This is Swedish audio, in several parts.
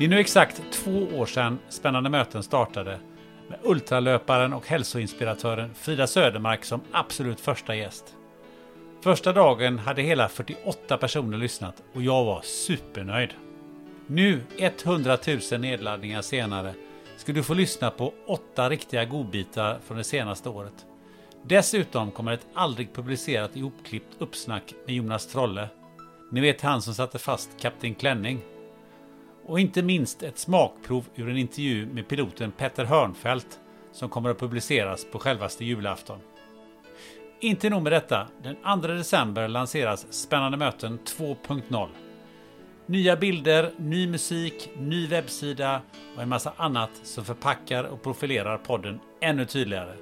Det är nu exakt två år sedan Spännande möten startade med ultralöparen och hälsoinspiratören Frida Södermark som absolut första gäst. Första dagen hade hela 48 personer lyssnat och jag var supernöjd. Nu, 100 000 nedladdningar senare, ska du få lyssna på åtta riktiga godbitar från det senaste året. Dessutom kommer ett aldrig publicerat ihopklippt uppsnack med Jonas Trolle. Ni vet han som satte fast Kapten Klänning. Och inte minst ett smakprov ur en intervju med piloten Petter Hörnfeldt som kommer att publiceras på självaste julafton. Inte nog med detta, den 2 december lanseras Spännande möten 2.0. Nya bilder, ny musik, ny webbsida och en massa annat som förpackar och profilerar podden ännu tydligare.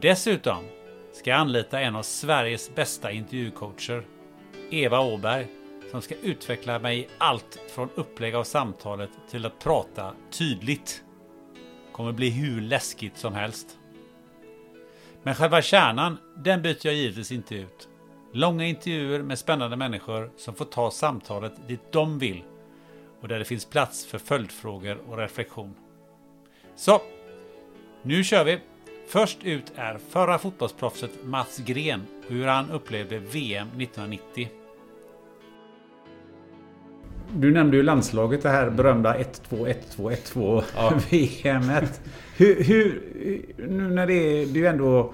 Dessutom ska jag anlita en av Sveriges bästa intervjucoacher, Eva Åberg, som ska utveckla mig i allt från upplägg av samtalet till att prata tydligt. Kommer bli hur läskigt som helst. Men själva kärnan, den byter jag givetvis inte ut. Långa intervjuer med spännande människor som får ta samtalet dit de vill och där det finns plats för följdfrågor och reflektion. Så, nu kör vi! Först ut är förra fotbollsproffset Mats Gren och hur han upplevde VM 1990. Du nämnde ju landslaget, det här berömda 1-2, 1-2, 1-2 Ja. VMet. Hur, hur, nu när det är, det är ju ändå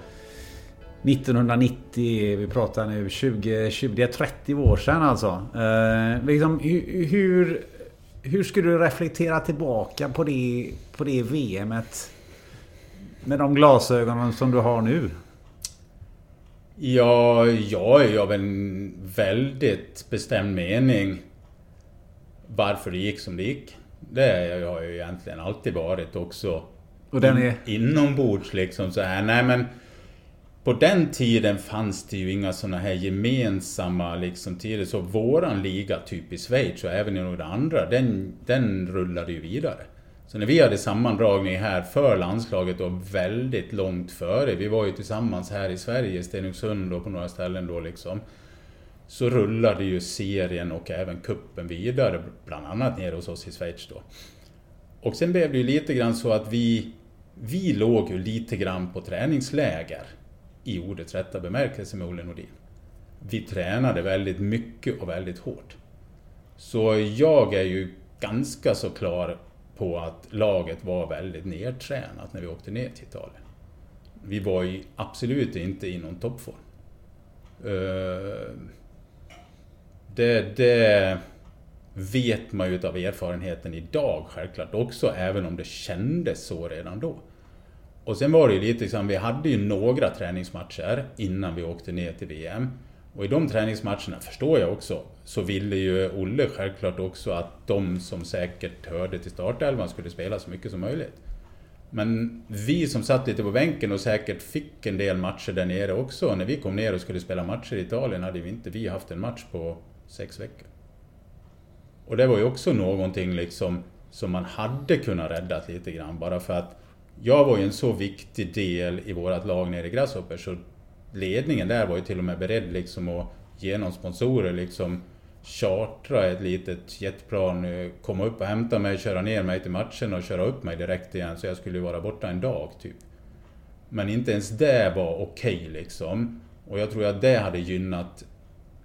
1990, vi pratar nu 20, 20 det är 30 år sedan alltså. Eh, liksom, hur, hur, skulle du reflektera tillbaka på det, på det VMet? Med de glasögonen som du har nu? Ja, jag är av en väldigt bestämd mening varför det gick som det gick. Det har jag ju egentligen alltid varit också. Och den är... Inombords liksom så här. Nej men på den tiden fanns det ju inga såna här gemensamma liksom tider. Så våran liga, typ i Schweiz och även i några andra, den, den rullade ju vidare. Så när vi hade sammandragning här för landslaget och väldigt långt före, vi var ju tillsammans här i Sverige, Stenungsund och på några ställen då liksom. Så rullade ju serien och även kuppen vidare, bland annat nere hos oss i Schweiz då. Och sen blev det ju lite grann så att vi, vi låg ju lite grann på träningsläger i ordets rätta bemärkelse med Olle Nordin. Vi tränade väldigt mycket och väldigt hårt. Så jag är ju ganska så klar på att laget var väldigt nedtränat när vi åkte ner till Italien. Vi var ju absolut inte i någon toppform. Uh, det, det vet man ju av erfarenheten idag självklart också, även om det kändes så redan då. Och sen var det ju lite liksom, vi hade ju några träningsmatcher innan vi åkte ner till VM. Och i de träningsmatcherna, förstår jag också, så ville ju Olle självklart också att de som säkert hörde till startelvan skulle spela så mycket som möjligt. Men vi som satt lite på bänken och säkert fick en del matcher där nere också, när vi kom ner och skulle spela matcher i Italien hade vi inte vi haft en match på sex veckor. Och det var ju också någonting liksom som man hade kunnat rädda lite grann bara för att jag var ju en så viktig del i vårt lag nere i Grasshopper så ledningen där var ju till och med beredd liksom att genom sponsorer liksom chartra ett litet jetplan, eh, komma upp och hämta mig, köra ner mig till matchen och köra upp mig direkt igen. Så jag skulle vara borta en dag, typ. Men inte ens det var okej okay, liksom. Och jag tror att det hade gynnat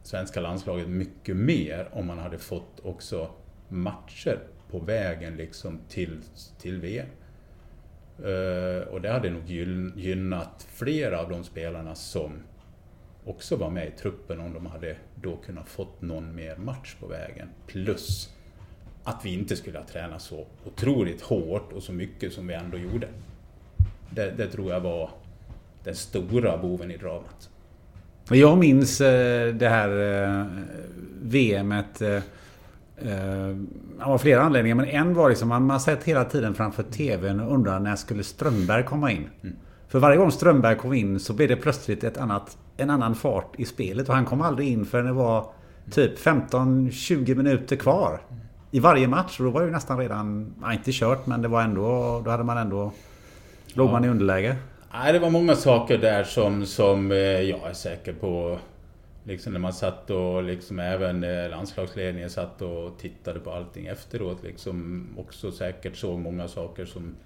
svenska landslaget mycket mer om man hade fått också matcher på vägen liksom till, till VM. Uh, eh, och det hade nog gynnat flera av de spelarna som också var med i truppen om de hade då kunnat fått någon mer match på vägen. Plus att vi inte skulle ha tränat så otroligt hårt och så mycket som vi ändå gjorde. Det, det tror jag var den stora boven i dramat. Jag minns eh, det här eh, VMet eh, av flera anledningar, men en var liksom man, man sett hela tiden framför TVn och undrar när skulle Strömberg komma in? Mm. För varje gång Strömberg kom in så blev det plötsligt ett annat, en annan fart i spelet och han kom aldrig in förrän det var typ 15-20 minuter kvar. I varje match och då var det nästan redan, ja, inte kört men det var ändå, då hade man ändå, låg man i underläge. Nej, det var många saker där som, som eh, jag är säker på Liksom när man satt och liksom även eh, landslagsledningen satt och tittade på allting efteråt liksom också säkert såg många saker som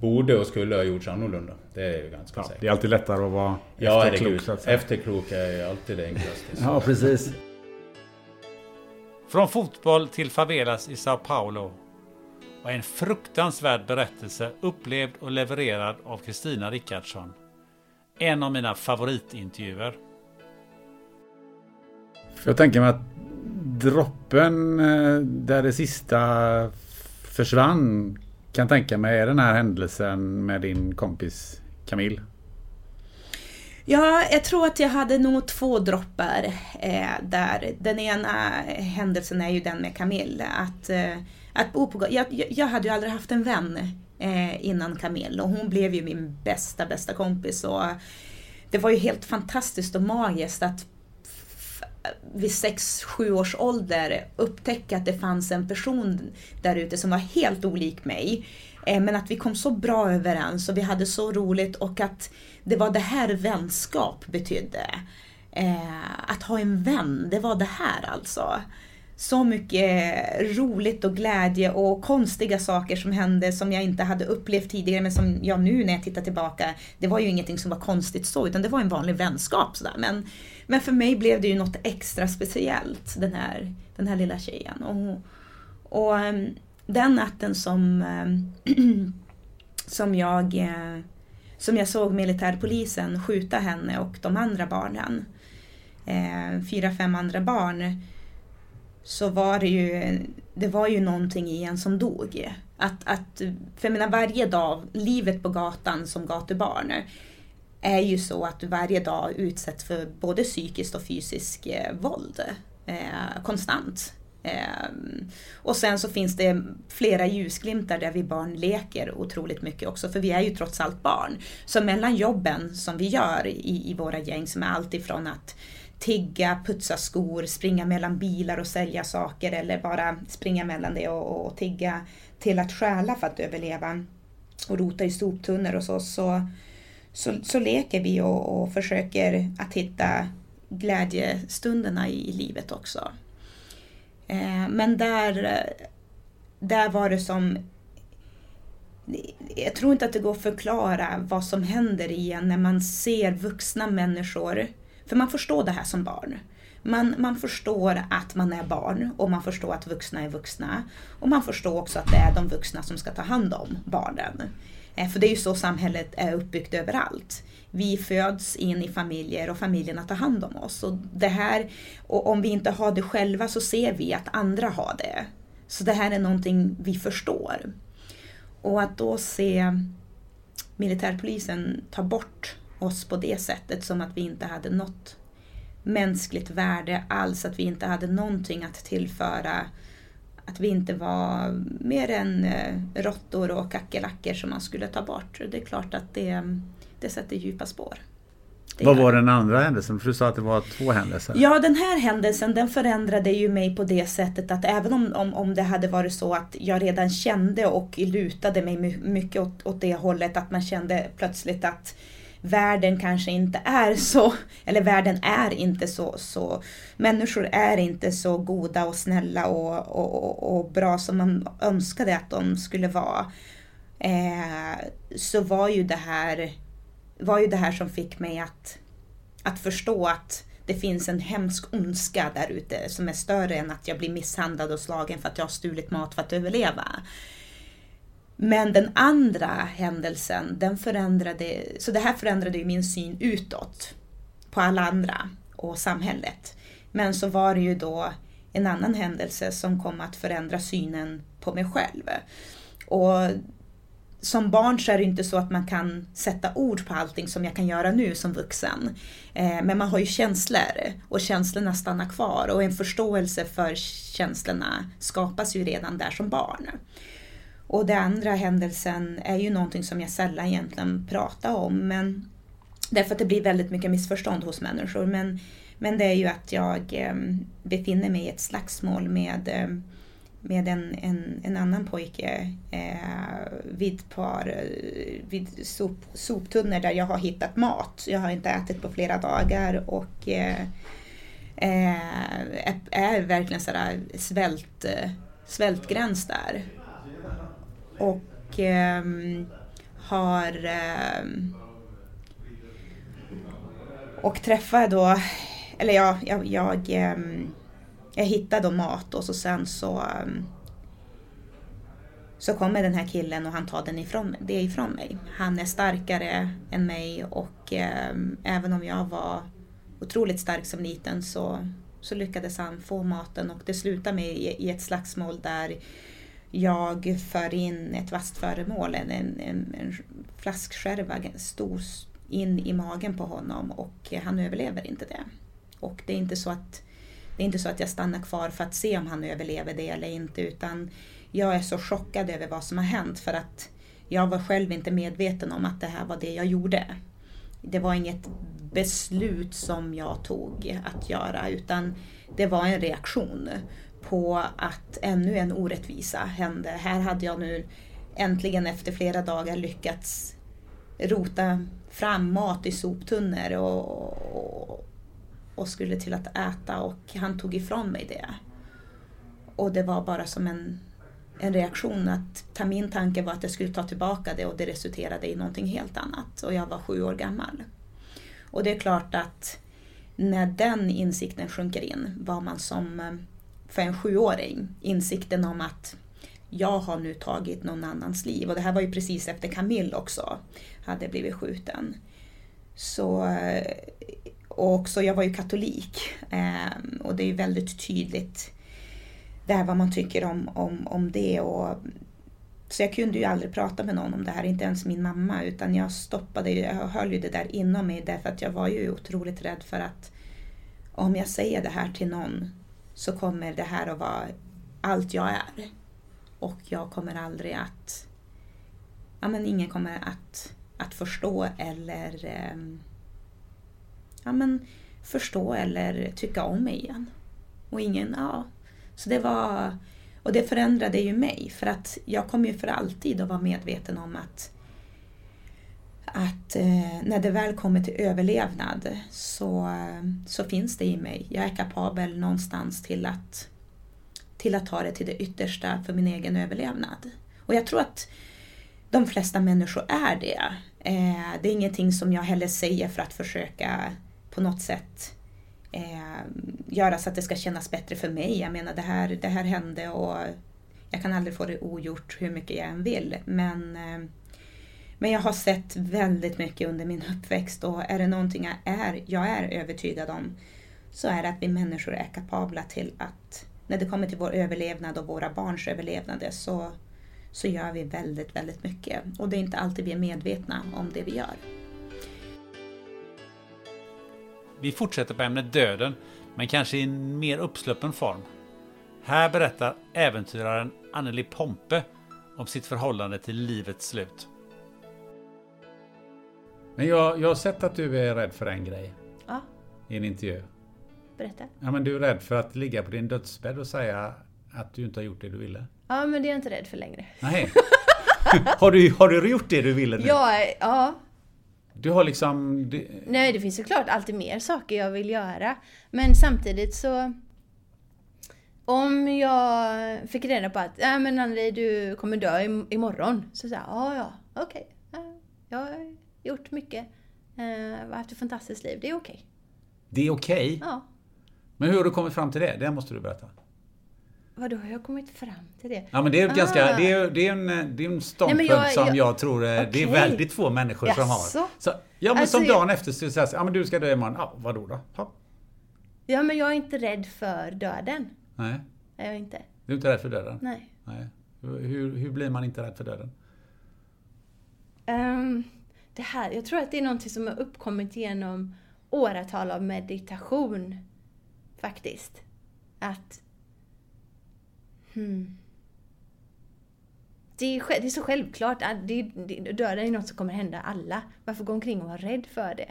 borde och skulle ha gjorts annorlunda. Det är ju ganska ja, säkert. Det är alltid lättare att vara ja, efterklok. Ja, efterklok är alltid det enklaste. ja, precis. Från fotboll till favelas i Sao Paulo var en fruktansvärd berättelse upplevd och levererad av Kristina Rickardsson. En av mina favoritintervjuer. Jag tänker mig att droppen eh, där det sista försvann kan tänka mig är den här händelsen med din kompis Camille. Ja, jag tror att jag hade nog två droppar eh, där. Den ena händelsen är ju den med Camille. Att, eh, att bo på jag, jag hade ju aldrig haft en vän eh, innan Camille och hon blev ju min bästa, bästa kompis. Och det var ju helt fantastiskt och magiskt att vid 6-7 års ålder upptäcka att det fanns en person där ute som var helt olik mig. Eh, men att vi kom så bra överens och vi hade så roligt och att det var det här vänskap betydde. Eh, att ha en vän, det var det här alltså. Så mycket roligt och glädje och konstiga saker som hände som jag inte hade upplevt tidigare men som jag nu när jag tittar tillbaka, det var ju ingenting som var konstigt så utan det var en vanlig vänskap. Sådär. Men, men för mig blev det ju något extra speciellt, den här, den här lilla tjejen. Och, och ehm, den natten som, ehm, som, jag, eh, som jag såg militärpolisen skjuta henne och de andra barnen, eh, fyra, fem andra barn, så var det ju, det var ju någonting i en som dog. Att, att, för jag menar varje dag, livet på gatan som gatubarn, är ju så att du varje dag utsätts för både psykiskt och fysiskt eh, våld. Eh, konstant. Eh, och sen så finns det flera ljusglimtar där vi barn leker otroligt mycket också, för vi är ju trots allt barn. Så mellan jobben som vi gör i, i våra gäng, som är allt ifrån att tigga, putsa skor, springa mellan bilar och sälja saker eller bara springa mellan det och, och tigga till att stjäla för att överleva och rota i soptunnor och så, så så, så leker vi och, och försöker att hitta glädjestunderna i, i livet också. Eh, men där, där var det som jag tror inte att det går att förklara vad som händer i en när man ser vuxna människor. För man förstår det här som barn. Man, man förstår att man är barn och man förstår att vuxna är vuxna. Och man förstår också att det är de vuxna som ska ta hand om barnen. Eh, för det är ju så samhället är uppbyggt överallt. Vi föds in i familjer och familjerna tar hand om oss. Och, det här, och om vi inte har det själva så ser vi att andra har det. Så det här är någonting vi förstår. Och att då se militärpolisen ta bort oss på det sättet som att vi inte hade något mänskligt värde alls, att vi inte hade någonting att tillföra att vi inte var mer än eh, råttor och kackerlackor som man skulle ta bort. Det är klart att det, det sätter djupa spår. Det Vad var den andra händelsen? För du sa att det var två händelser. Ja, den här händelsen den förändrade ju mig på det sättet att även om, om, om det hade varit så att jag redan kände och lutade mig mycket åt, åt det hållet att man kände plötsligt att världen kanske inte är så, eller världen är inte så, så människor är inte så goda och snälla och, och, och, och bra som man önskade att de skulle vara. Eh, så var ju det här var ju det här som fick mig att, att förstå att det finns en hemsk ondska där ute som är större än att jag blir misshandlad och slagen för att jag har stulit mat för att överleva. Men den andra händelsen, den förändrade, så det här förändrade ju min syn utåt på alla andra och samhället. Men så var det ju då en annan händelse som kom att förändra synen på mig själv. Och som barn så är det inte så att man kan sätta ord på allting som jag kan göra nu som vuxen. Eh, men man har ju känslor och känslorna stannar kvar och en förståelse för känslorna skapas ju redan där som barn. Och den andra händelsen är ju någonting som jag sällan egentligen pratar om men därför att det blir väldigt mycket missförstånd hos människor. Men, men det är ju att jag eh, befinner mig i ett slagsmål med ehm, med en, en, en annan pojke eh, vid, par, eh, vid sop, soptunnor där jag har hittat mat. Jag har inte ätit på flera dagar och eh, är, är verkligen sådär svält, eh, svältgräns där. Och eh, har ehm, och träffar då, eller ja, jag, jag ehm, jag hittade då mat och så sen så ehm, så kommer den här killen och han tar den ifrån, det ifrån mig. Han är starkare än mig och eh, även om jag var otroligt stark som liten så, så lyckades han få maten och det slutade med i, i ett slagsmål där jag för in ett vasst föremål, en, en, en flaskskärva stor in i magen på honom och han överlever inte det. Och det är inte så att det är inte så att jag stannar kvar för att se om han överlever det eller inte utan jag är så chockad över vad som har hänt för att jag var själv inte medveten om att det här var det jag gjorde. Det var inget beslut som jag tog att göra utan det var en reaktion på att ännu en orättvisa hände. Här hade jag nu äntligen efter flera dagar lyckats rota fram mat i soptunnor och, och skulle till att äta och han tog ifrån mig det. Och det var bara som en, en reaktion att ta min tanke var att jag skulle ta tillbaka det och det resulterade i någonting helt annat och jag var sju år gammal. Och det är klart att när den insikten sjunker in var man som eh, för en sjuåring insikten om att jag har nu tagit någon annans liv och det här var ju precis efter Camille också hade blivit skjuten. Så och också, jag var ju katolik ehm, och det är ju väldigt tydligt där vad man tycker om, om, om det. Och, så jag kunde ju aldrig prata med någon om det här, inte ens min mamma, utan jag stoppade, jag höll ju det där inom mig därför att jag var ju otroligt rädd för att om jag säger det här till någon så kommer det här att vara allt jag är. Och jag kommer aldrig att... Ja, men ingen kommer att, att förstå eller ehm, ja, men, förstå eller tycka om mig igen. Och ingen, ja. Så det var, och det förändrade ju mig för att jag kommer ju för alltid att vara medveten om att att eh, när det väl kommer till överlevnad så, så finns det i mig. Jag är kapabel någonstans till att, till att ta det till det yttersta för min egen överlevnad. Och jag tror att de flesta människor är det. Eh, det är ingenting som jag heller säger för att försöka på något sätt eh, göra så att det ska kännas bättre för mig. Jag menar det här, det här hände och jag kan aldrig få det ogjort hur mycket jag än vill. Men, eh, men jag har sett väldigt mycket under min uppväxt och är det någonting jag är, jag är övertygad om så är det att vi människor är kapabla till att när det kommer till vår överlevnad och våra barns överlevnad så, så gör vi väldigt, väldigt mycket. Och det är inte alltid vi är medvetna om det vi gör. Vi fortsätter på ämnet döden, men kanske i en mer uppsluppen form. Här berättar äventyraren Anneli Pompe om sitt förhållande till livets slut. Men jag, jag har sett att du är rädd för en grej. Ja. I en intervju. Berätta. Ja, men du är rädd för att ligga på din dödsbädd och säga att du inte har gjort det du ville. Ja, men det är jag inte rädd för längre. Nej. har, du, har du gjort det du ville nu? Ja, ja. Du har liksom... Det, Nej, det finns såklart alltid mer saker jag vill göra. Men samtidigt så... Om jag fick reda på att ja men Anneli, du kommer dö im- imorgon. Så sa jag, ja ja, okej. Ja, jag gjort mycket. Eh, haft ett fantastiskt liv, det är okej. det är okej. Ja. Men hur har du kommit fram till det? Det måste du berätta. Vadå, har jag kommit fram till det? Ja men det är Ah. ganska, det är, det är en, det är en ståndpunkt Nej, jag- som jag- jag tror eh, det är väldigt få människor som har. Jaså? Så, ja men Alltså, som jag- dagen efter så säger ja men du ska dö imorgon. Ja, vadå då? Ja, Ja, men jag är inte rädd för döden. nej, Är jag inte. du är inte rädd för döden? Nej. Nej. Hur, hur blir man inte rädd för döden? Ehm, det här, jag tror att det är någonting som har uppkommit genom åratal av meditation. Faktiskt. Att... Hmm. Det är, det är så självklart att det, det, döden är något som kommer hända alla. Varför gå omkring och vara rädd för det?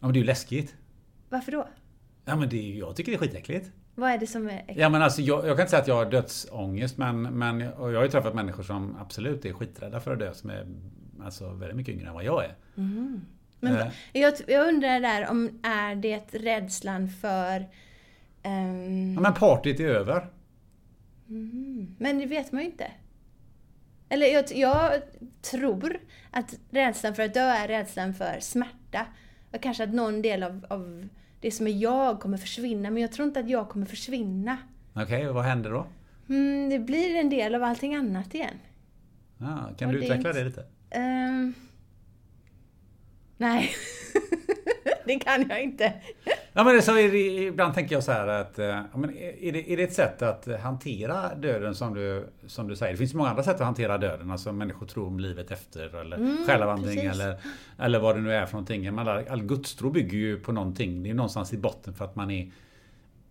Ja men det är ju läskigt. Varför då? Ja men det är, jag tycker det är skitäckligt. Vad är det som är äckligt? Ja men alltså jag, jag kan inte säga att jag har dödsångest men, men jag har ju träffat människor som absolut är skiträdda för att dö som är alltså väldigt mycket yngre än vad jag är. Men Eh. jag, jag undrar där om är det rädslan för... ehm, Ja men partyt är över. Men det vet man ju inte. Eller jag, jag tror att rädslan för att dö är rädslan för smärta. Och kanske att någon del av, av det som är jag kommer försvinna, men jag tror inte att jag kommer försvinna. Okej, och vad händer då? Mm, det blir en del av allting annat igen. Ja, kan Och du det utveckla inte- det lite? Ehm, nej, det kan jag inte. Ja men det, så är det, ibland tänker jag så här att eh, ja, men är, det, är det ett sätt att hantera döden som du, som du säger? Det finns många andra sätt att hantera döden. Alltså människor tror om livet efter eller själavandring Mm, precis. eller, eller vad det nu är för någonting. Men all, all gudstro bygger ju på någonting. Det är någonstans i botten för att man är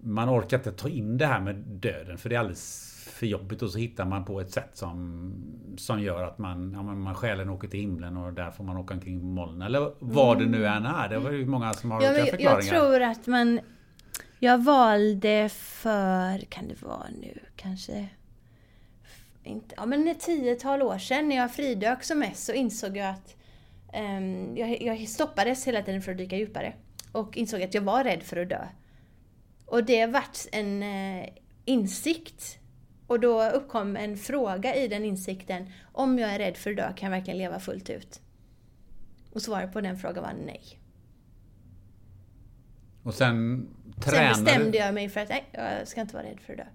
man orkar inte ta in det här med döden för det är alldeles för jobbigt och så hittar man på ett sätt som, som gör att man, ja, man själen åker till himlen och där får man åka omkring på moln. Eller vad det nu än är. Det var ju många som har Ja, olika men jag, förklaringar. tror att man... Jag valde för, kan det vara nu, kanske... Inte, ja men ett tiotal år sedan när jag fridök som mest så insåg jag att ehm, jag, jag stoppades hela tiden för att dyka djupare. Och insåg att jag var rädd för att dö. Och det vart en eh, insikt. Och då uppkom en fråga i den insikten. Om jag är rädd för att dö, kan jag verkligen leva fullt ut? Och svaret på den frågan var nej. Och sen Sen tränade bestämde jag mig för att nej, jag ska inte vara rädd för att dö.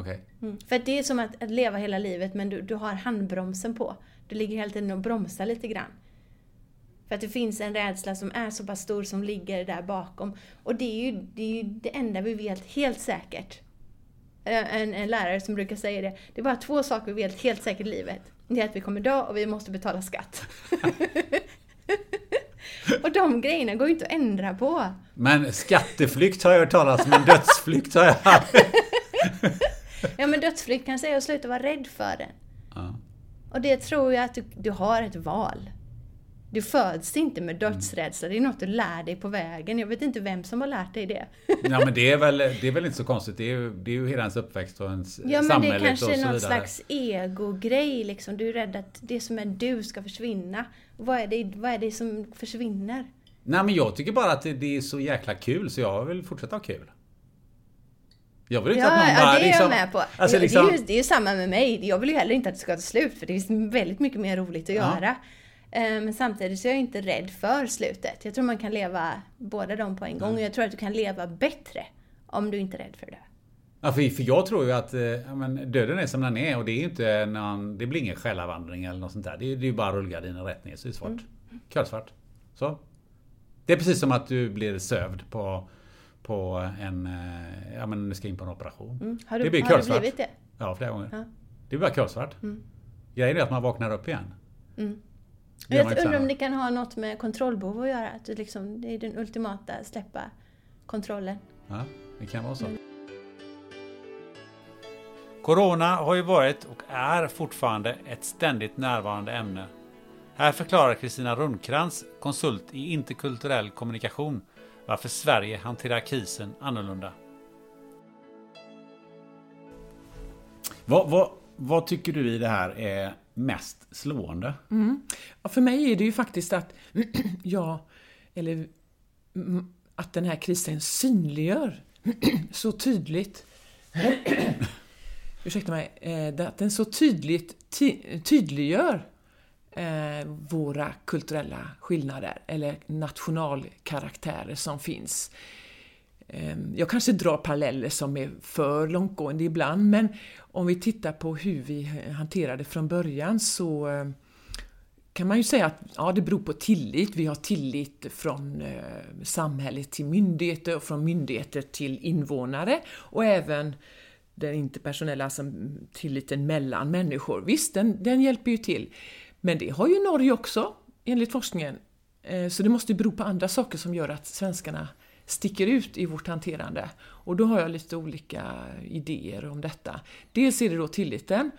Okej. Mm. För att det är som att, att leva hela livet men du, du har handbromsen på. Du ligger hela tiden och bromsar lite grann. För att det finns en rädsla som är så pass stor som ligger där bakom. Och det är ju det, är ju det enda vi vet helt säkert. Eh, En, en lärare som brukar säga det. Det är bara två saker vi vet helt säkert i livet. Det är att vi kommer dö och vi måste betala skatt. och de grejerna går ju inte att ändra på. Men skatteflykt har jag hört talas om, men dödsflykt har jag aldrig... Ja men dödsflykt kan säga att sluta vara rädd för den. Ja. Och det tror jag att du, du har ett val. Du föds inte med dödsrädsla, det är något du lär dig på vägen. Jag vet inte vem som har lärt dig det. ja men det är, väl, det är väl inte så konstigt. Det är ju, det är ju hela ens uppväxt och ens Ja men det samhället är kanske och så är någon vidare. slags egogrej liksom. Du är rädd att det som är du ska försvinna. Och vad är det, vad är det som försvinner? Nej men jag tycker bara att det, det är så jäkla kul så jag vill fortsätta ha kul. Jag vill inte Ja, att någon ja bara det är liksom, jag med på. Alltså, det, liksom, det, är ju, det är ju samma med mig. Jag vill ju heller inte att det ska ta slut för det finns väldigt mycket mer roligt att Ja. göra. Eh, Men samtidigt så är jag inte rädd för slutet. Jag tror man kan leva båda dem på en gång och jag tror att du kan leva bättre om du inte är rädd för det. Ja, för, för jag tror ju att eh, ja, men döden är som den är och det är inte någon, Det blir ingen själavandring eller något sånt där. Det är det är ju bara rullgardinen rätt ner så är det svart. Mm. Kolsvart. Så. Det är precis som att du blir sövd på, på en... eh, Ja men du ska in på en operation. Mm. Har Det du, blir har du blivit det? Ja, flera gånger. Ja. Det är bara kolsvart. Grejen är att man vaknar upp igen. Mm. Jag inte undrar om det kan ha något med kontrollbehov att göra. Att du liksom, det är den ultimata, släppa kontrollen. Ja, det kan vara så. Mm. Corona har ju varit och är fortfarande ett ständigt närvarande ämne. Här förklarar Kristina Rundkrantz, konsult i interkulturell kommunikation, varför Sverige hanterar krisen annorlunda. Vad, vad, vad tycker du i det här är mest slående? Mm. Ja, för mig är det ju faktiskt att jag, eller mm, att den här krisen synliggör så tydligt ursäkta mig, eh, att den så tydligt ty tydliggör eh, våra kulturella skillnader eller nationalkaraktärer som finns. Ehm, jag kanske drar paralleller som är för långtgående ibland, men om vi tittar på hur vi hanterade från början så ehm, kan man ju säga att ja, det beror på tillit. Vi har tillit från eh, samhället till myndigheter och från myndigheter till invånare och även den interpersonella alltså tilliten mellan människor. Visst, den, den hjälper ju till. Men det har ju Norge också, enligt forskningen. Ehm, så det måste bero på andra saker som gör att svenskarna sticker ut i vårt hanterande. Och då har jag lite olika idéer om detta. Dels är det då tilliten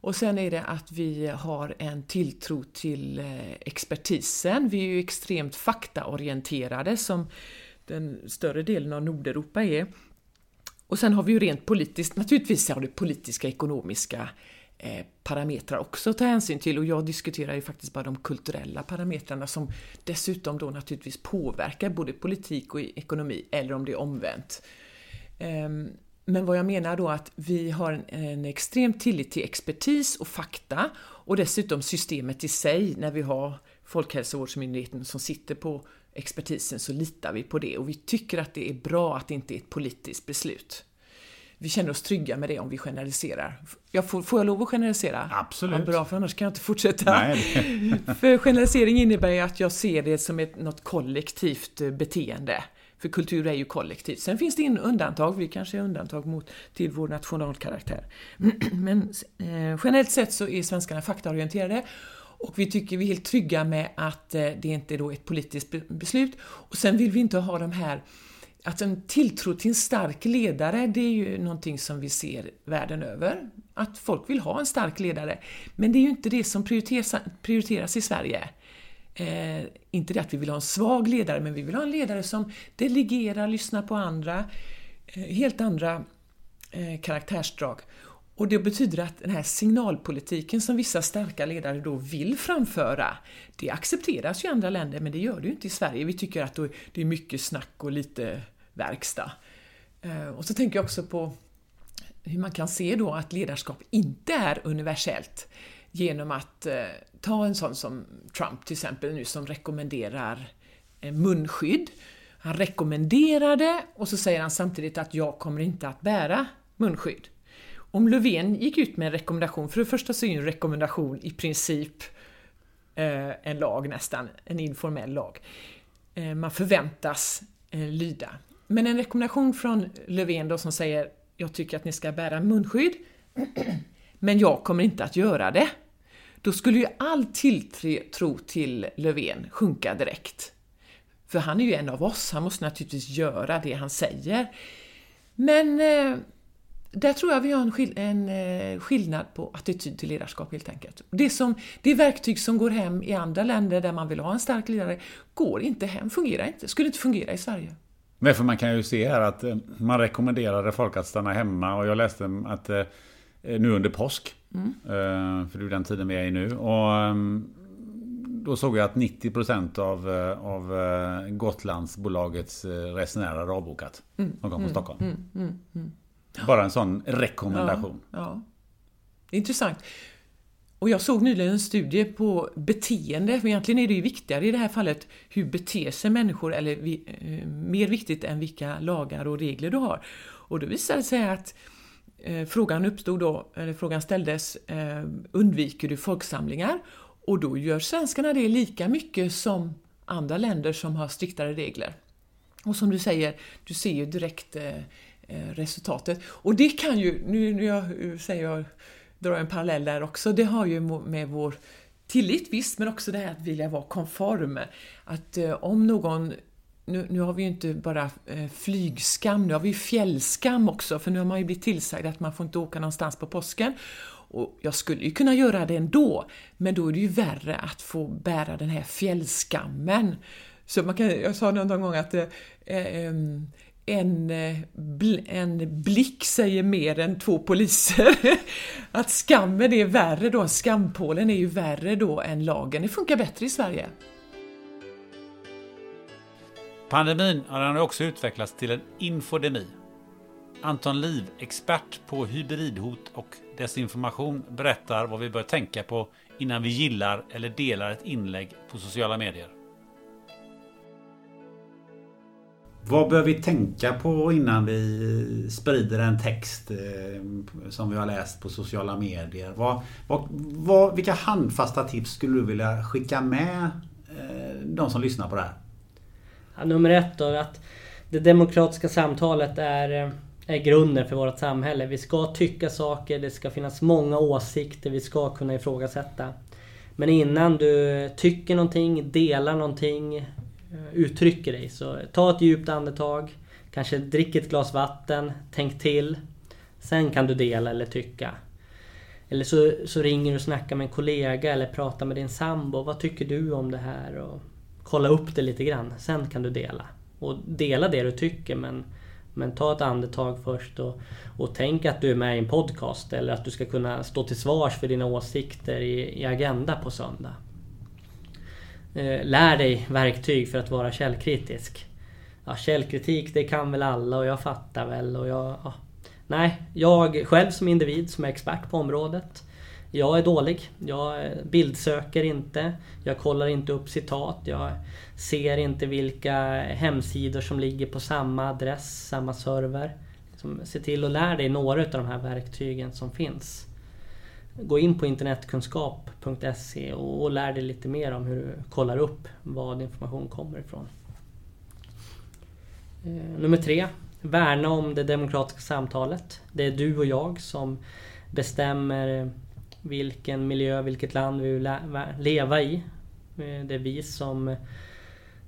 och sen är det att vi har en tilltro till eh, expertisen. Vi är ju extremt faktaorienterade som den större delen av Nordeuropa är. Och sen har vi ju rent politiskt, naturligtvis har det politiska ekonomiska Eh, parametrar också att ta hänsyn till och jag diskuterar ju faktiskt bara de kulturella parametrarna som dessutom då naturligtvis påverkar både politik och ekonomi, eller om det är omvänt. Ehm, men vad jag menar då att vi har en extrem tillit till expertis och fakta och dessutom systemet i sig när vi har Folkhälsovårdsmyndigheten som sitter på expertisen så litar vi på det och vi tycker att det är bra att det inte är ett politiskt beslut. Vi känner oss trygga med det om vi generaliserar. Jag får, får jag lov att generalisera? Absolut. Ja, bra, för annars kan jag inte fortsätta. Nej. för generalisering innebär ju att jag ser det som ett, något kollektivt eh, beteende. För kultur är ju kollektivt. Sen finns det undantag, vi kanske är undantag mot, till vår nationalkaraktär. Men eh, generellt sett så är svenskarna faktaorienterade och vi tycker vi är helt trygga med att eh, det inte är då ett politiskt beslut. Och sen vill vi inte ha de här att en tilltro till en stark ledare, det är ju någonting som vi ser världen över. Att folk vill ha en stark ledare. Men det är ju inte det som prioriteras, prioriteras i Sverige. Eh, inte det att vi vill ha en svag ledare, men vi vill ha en ledare som delegerar, lyssnar på andra, eh, helt andra eh, karaktärsdrag. Och det betyder att den här signalpolitiken som vissa starka ledare då vill framföra, det accepteras ju i andra länder, men det gör det ju inte i Sverige. Vi tycker att det är mycket snack och lite verkstad. Eh, och så tänker jag också på hur man kan se då att ledarskap inte är universellt genom att eh, ta en sån som Trump till exempel nu som rekommenderar eh, munskydd. Han rekommenderar det och så säger han samtidigt att jag kommer inte att bära munskydd. Om Löfven gick ut med en rekommendation, för det första så är ju en rekommendation i princip eh, en lag nästan, en informell lag. Eh, man förväntas eh, lyda. Men en rekommendation från Löfven då som säger jag tycker att ni ska bära munskydd, men jag kommer inte att göra det. Då skulle ju all tilltro till Löfven sjunka direkt. För han är ju en av oss, han måste naturligtvis göra det han säger. Men eh, där tror jag vi har en, skill en eh, skillnad på attityd till ledarskap helt enkelt. Det, som, det verktyg som går hem i andra länder där man vill ha en stark ledare går inte hem, fungerar inte, skulle inte fungera i Sverige. Nej, för man kan ju se här att eh, man rekommenderade folk att stanna hemma och jag läste att eh, nu under påsk, mm. för det är den tiden vi är i nu, och ehm, då såg jag att 90% av, av Gotlandsbolagets resenärer har avbokat. Mm. De kom från mm. Stockholm. Mm. Bara en sån rekommendation. Ja, ja. Intressant. Och jag såg nyligen en studie på beteende, för egentligen är det ju viktigare i det här fallet hur beter sig människor, eller vi, eh, mer viktigt än vilka lagar och regler du har. Och då visade det sig att eh, frågan uppstod då, eller frågan ställdes, eh, undviker du folksamlingar? Och då gör svenskarna det lika mycket som andra länder som har striktare regler. Och som du säger, du ser ju direkt Eh, Eh, resultatet. Och det kan ju, nu, nu jag säger jag, drar en parallell där också, det har ju med vår tillit visst, men också det här att vilja vara konform. Att eh, om någon nu, nu, har vi ju inte bara eh, flygskam, nu har vi fjällskam också, för nu har man ju blivit tillsagd att man får inte åka någonstans på påsken. Och jag skulle ju kunna göra det ändå, men då är det ju värre att få bära den här fjällskammen. Så man kan, jag sa någon gång att eh, eh, en, eh, bl en blick säger mer än två poliser. att skammen är värre då, skampålen är ju värre då än lagen. Det funkar bättre i Sverige. Pandemin har också utvecklats till en infodemi. Anton Liv, expert på hybridhot och desinformation, berättar vad vi bör tänka på innan vi gillar eller delar ett inlägg på sociala medier. Vad bör vi tänka på innan vi sprider en text eh, som vi har läst på sociala medier? Vad, vad, vad, vilka handfasta tips skulle du vilja skicka med eh, de som lyssnar på det här? Ja, nummer ett då, att det demokratiska samtalet är, eh, är grunden för vårt samhälle. Vi ska tycka saker, det ska finnas många åsikter, vi ska kunna ifrågasätta. Men innan du tycker någonting, delar någonting, Eh, uttrycker dig. Så ta ett djupt andetag. Kanske drick ett glas vatten. Tänk till. Sen kan du dela eller tycka. Eller så, så ringer du och snackar med en kollega eller pratar med din sambo. Vad tycker du om det här? Och kolla upp det lite grann. Sen kan du dela. Och dela det du tycker men, men ta ett andetag först och, och tänk att du är med i en podcast eller att du ska kunna stå till svars för dina åsikter i, i Agenda på söndag. Eh, lär dig verktyg för att vara källkritisk. Ja, källkritik det kan väl alla och jag fattar väl och jag... Ja. Nej, jag själv som individ som är expert på området. Jag är dålig. Jag eh, bildsöker inte. Jag kollar inte upp citat. Jag ser inte vilka hemsidor som ligger på samma adress, samma server. Liksom, se till att lära dig några av de här verktygen som finns gå in på internetkunskap.se och, lär dig lite mer om hur du kollar upp vad information kommer ifrån. Eh, nummer tre. Värna om det demokratiska samtalet. Det är du och jag som bestämmer vilken miljö, vilket land vi vill leva i. Eh, det är vi som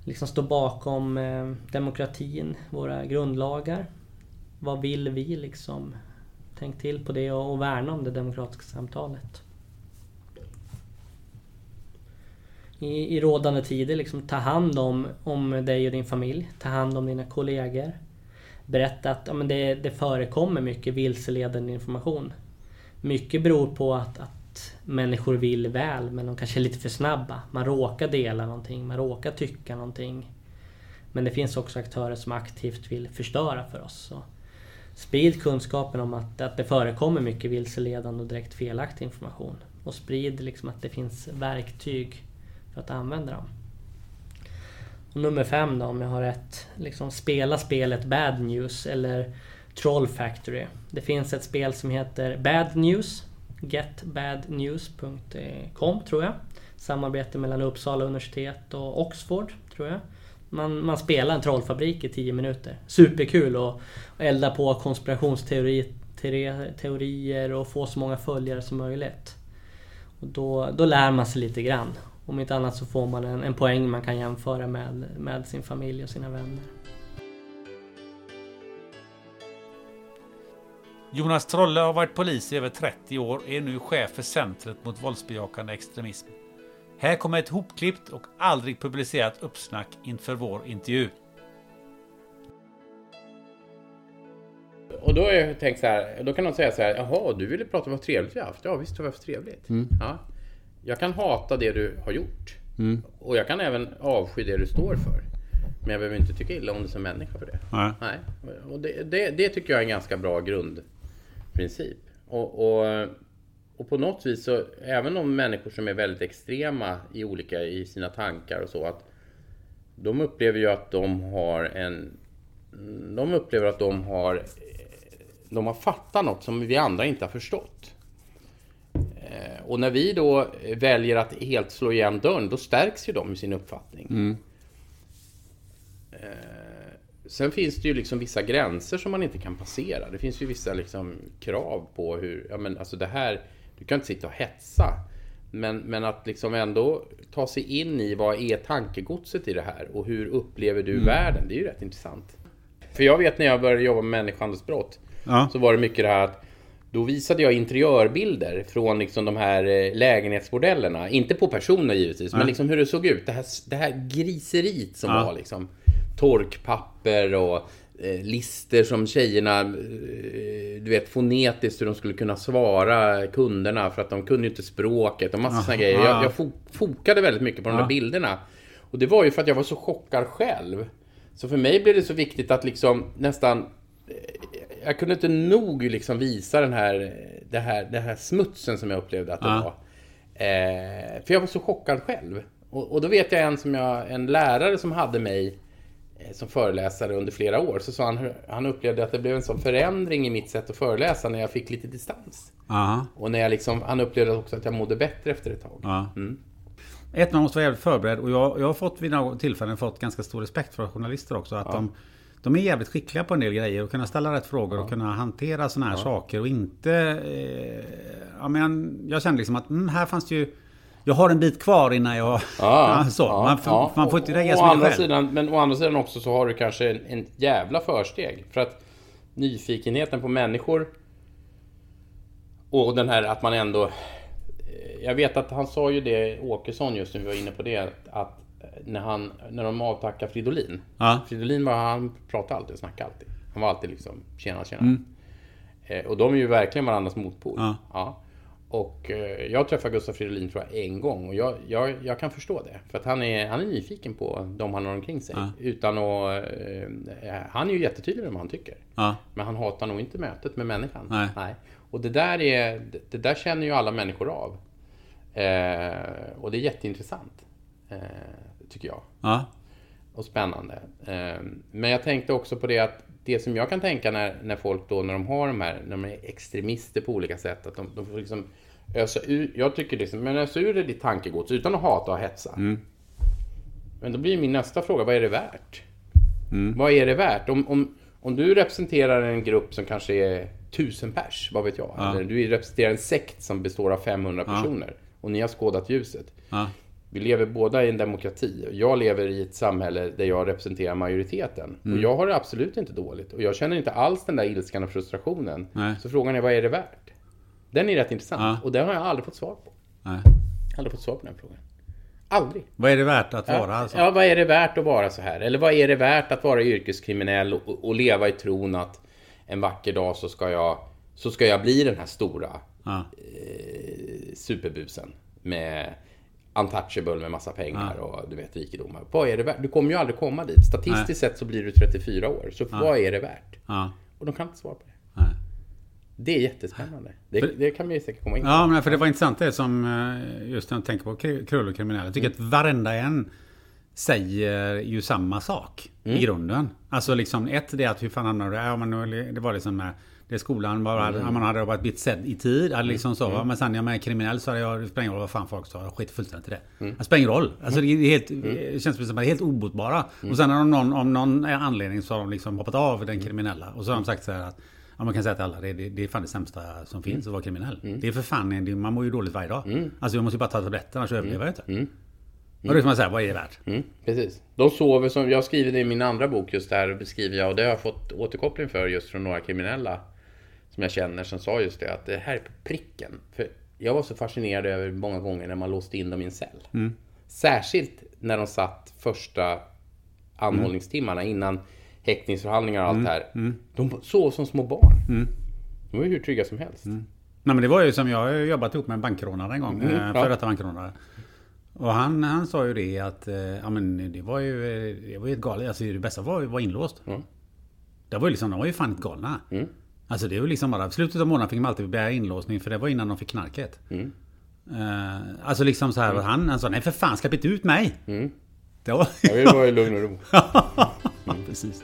liksom står bakom eh, demokratin, våra grundlagar. Vad vill vi liksom Tänk till på det och, värna om det demokratiska samtalet. I, i rådande tider, liksom, ta hand om, om dig och din familj. Ta hand om dina kollegor. Berätta att ja, men det, det förekommer mycket vilseledande information. Mycket beror på att, att människor vill väl men de kanske är lite för snabba. Man råkar dela någonting, man råkar tycka någonting. Men det finns också aktörer som aktivt vill förstöra för oss. Så Sprid kunskapen om att, att det förekommer mycket vilseledande och direkt felaktig information. Och sprid liksom att det finns verktyg för att använda dem. Och nummer fem då, om jag har rätt. Liksom spela spelet Bad News eller Troll Factory. Det finns ett spel som heter Bad News. Getbadnews.com tror jag. Samarbete mellan Uppsala universitet och Oxford tror jag. Man, man spelar en trollfabrik i 10 minuter. Superkul att elda på konspirationsteorier och få så många följare som möjligt. Och då, då lär man sig lite grann. Om inte annat så får man en, en poäng man kan jämföra med, med sin familj och sina vänner. Jonas Trolle har varit polis i över 30 år och är nu chef för Centret mot våldsbejakande extremism. Här kommer ett hopklippt och aldrig publicerat uppsnack inför vår intervju. Och då har jag tänkt så här, då kan någon säga så här, jaha, du ville prata om vad trevligt vi har haft. Ja, visst har vi haft trevligt. Mm. Ja. Jag kan hata det du har gjort. Mm. Och jag kan även avsky det du står för. Men jag behöver inte tycka illa om dig som människa för det. Nej. Nej. Och det, det, det, tycker jag är en ganska bra grundprincip. Och, och och på något vis så, även om människor som är väldigt extrema i olika i sina tankar och så, att de upplever ju att de har en... De upplever att de har... De har fattat något som vi andra inte har förstått. Eh, och när vi då väljer att helt slå igen dörren, då stärks ju de i sin uppfattning. Mm. Eh, sen finns det ju liksom vissa gränser som man inte kan passera. Det finns ju vissa liksom krav på hur, ja men alltså det här du kan inte sitta och hetsa. Men, men att liksom ändå ta sig in i vad är tankegodset i det här och hur upplever du mm. världen? Det är ju rätt intressant. För jag vet när jag började jobba med människohandelsbrott ja. så var det mycket det här att då visade jag interiörbilder från liksom de här eh, lägenhetsbordellerna. Inte på personer givetvis, ja. men liksom hur det såg ut. Det här, det här griseriet som ja. var liksom torkpapper och eh, lister som tjejerna, eh, du vet fonetiskt hur de skulle kunna svara kunderna för att de kunde ju inte språket och massa såna grejer. Jag, jag fo fokade väldigt mycket på de där bilderna. Och det var ju för att jag var så chockad själv. Så för mig blev det så viktigt att liksom nästan eh, jag kunde inte nog liksom visa den här, det här, den här smutsen som jag upplevde att det var. Eh, för jag var så chockad själv. Och, och då vet jag en, som jag, en lärare som hade mig som föreläsare under flera år. Så sa han han upplevde att det blev en sån förändring i mitt sätt att föreläsa när jag fick lite distans. Aha. Och när jag liksom, han upplevde också att jag mådde bättre efter ett tag. Ja. Mm. Ett, man måste vara jävligt förberedd och jag, jag har fått vid några tillfällen fått ganska stor respekt för journalister också. Att de, de är jävligt skickliga på en del grejer och kunna ställa rätt frågor och kunna hantera sådana här saker och inte... Eh, ja, men jag kände liksom att mm, här fanns det ju... Jag har en bit kvar innan jag... Ja, så. man, får, man får inte lägga andra själv. sidan, Men å andra sidan också så har du kanske en, en jävla försteg. För att nyfikenheten på människor och den här att man ändå... Jag vet att han sa ju det, Åkesson just nu, vi var inne på det, att när, han, när de avtackar Fridolin. Ja. Fridolin var, han pratade alltid, snackade alltid. Han var alltid liksom, tjena tjena. Mm. Eh, och de är ju verkligen varandras motpol. Ja. Och eh, jag träffade Gustaf Fridolin tror jag en gång och jag, jag, jag kan förstå det. För att han är, han är nyfiken på de han har omkring sig. Ja. Utan att... Eh, han är ju jättetydlig med vad han tycker. Ja. Men han hatar nog inte mötet med människan. Nej. Och det där, är, det där känner ju alla människor av. Eh, och det är jätteintressant. Eh, tycker jag. Ja. Och spännande. Eh, men jag tänkte också på det att det som jag kan tänka när, när folk då, när de har de här, när de är extremister på olika sätt, att de, de får liksom ösa ur, jag tycker liksom, men ösa ur det ditt tankegods utan att hata och hetsa. Men då blir min nästa fråga, vad är det värt? Vad är det värt? Om, om, om du representerar en grupp som kanske är tusen pers, vad vet jag? Eller du representerar en sekt som består av 500 personer och ni har skådat ljuset. Ja. Vi lever båda i en demokrati. Jag lever i ett samhälle där jag representerar majoriteten. Mm. Och jag har det absolut inte dåligt. Och jag känner inte alls den där ilskan och frustrationen. Nej. Så frågan är, vad är det värt? Den är rätt intressant. Ja. Och den har jag aldrig fått svar på. Nej. Aldrig fått svar på den frågan. Aldrig. Vad är det värt att vara Ja, alltså? ja, vad är det värt att vara så här? Eller vad är det värt att vara yrkeskriminell och, och leva i tron att en vacker dag så ska jag, så ska jag bli den här stora Ja. eh, superbusen med untouchable med massa pengar och du vet rikedomar. Vad är det värt? Du kommer ju aldrig komma dit. Statistiskt sett så blir du 34 år. Så vad är det värt? Ja. Och de kan inte svara på det. Nej. Det är jättespännande. Det, det kan vi säkert komma in på. Ja, men för det var intressant det som eh, just när jag tänker på kr- krull och kriminella. Jag tycker att varenda en säger ju samma sak i grunden. Alltså liksom ett det är att hur fan hamnar du där? Ja, men det var liksom med det skolan bara, ja, man hade varit blivit sedd i tid. Hade liksom så, va? Men sen när jag är kriminell så hade jag, det spelar ingen roll vad fan folk sa. Jag skit fullständigt i det. Det spelar ingen roll. Alltså det är helt, det känns som att de är helt obotbara. Och sen har någon, om någon anledning så har de liksom hoppat av den kriminella. Och så har de sagt så här att Ja, man kan säga till alla, det, det, det är fan det sämsta som finns att vara kriminell. Det är för fan, det, man mår ju dåligt varje dag. Alltså jag måste ju bara ta tabletterna så överlever jag inte. Och då kan man säga, vad är det värt? Mm, precis. De sover som, jag skriver det i min andra bok just där beskriver jag och det har jag fått återkoppling för just från några kriminella som jag känner som sa just det att det här är på pricken. För jag var så fascinerad över många gånger när man låste in dem i en cell. Särskilt när de satt första anhållningstimmarna innan häktningsförhandlingar och allt det här. De sov som små barn. De var ju hur trygga som helst. Nej men det var ju som jag jobbat ihop med en bankrånare en gång. Mm, Mm, ja. Före detta bankrånare. Och han, han sa ju det att eh, ja, men det var ju eh, det var ju ett galet. Alltså det bästa var ju att vara inlåst. Mm. Det var ju liksom, de var ju fan galna. Mm. Alltså det var liksom bara, slutet av månaden fick man alltid begära inlåsning för det var innan de fick knarket. Mm. Eh, alltså liksom så här, han, han sa nej för fan släpp inte ut mig. Mm. Det var... Jag vill vara i lugn och ro. Precis.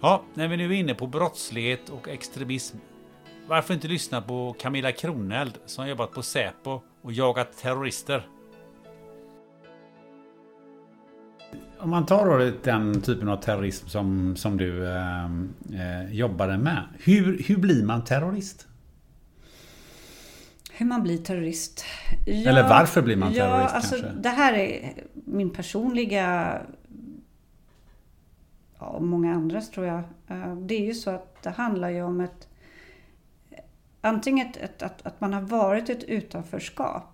Ja, när vi nu är inne på brottslighet och extremism. Varför inte lyssna på Camilla Kroneld som jobbat på Säpo och jagat terrorister? Om man tar då den typen av terrorism som, som du eh, eh, jobbade med. Hur, hur blir man terrorist? Hur man blir terrorist. Eller varför blir man ja, terrorist alltså, kanske? Det här är min personliga... Ja, och många andras tror jag. Eh, Det är ju så att det handlar ju om ett... Antingen ett, ett, att, att man har varit ett utanförskap.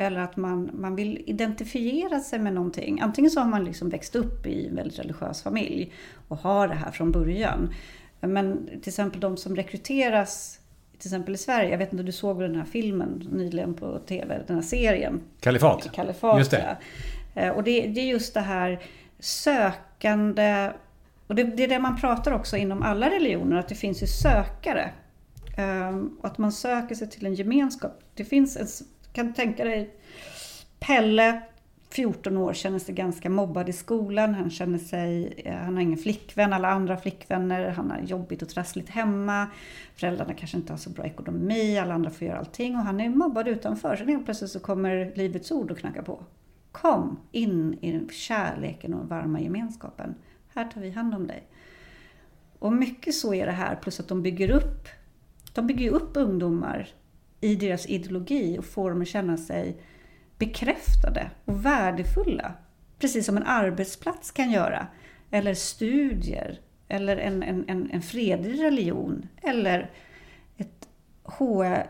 Eller att man, man vill identifiera sig med någonting. Antingen så har man liksom växt upp i en väldigt religiös familj och har det här från början. Men till exempel de som rekryteras till exempel i Sverige, jag vet inte om du såg den här filmen nyligen på TV, den här serien? Kalifat. Kalifat, Just det. Ja. Eh, Och det, det är just det här sökande, och det, det är det man pratar också inom alla religioner, att det finns ju sökare. Ehm, Och att man söker sig till en gemenskap. Det finns en, kan tänka dig Pelle, 14 år, känner sig ganska mobbad i skolan. Han känner sig, eh, han har ingen flickvän, alla andra har flickvänner. Han har jobbigt och trassligt hemma. Föräldrarna kanske inte har så bra ekonomi, alla andra får göra allting. Och han är mobbad utanför. Sen helt plötsligt så kommer Livets Ord och knackar på. Kom in i kärleken och varma gemenskapen. Här tar vi hand om dig. Och mycket så är det här, plus att de bygger upp, de bygger ju upp ungdomar i deras ideologi och får dem att känna sig bekräftade och värdefulla. Precis som en arbetsplats kan göra. Eller studier. Eller en, en, en, en fredlig religion. Eller ett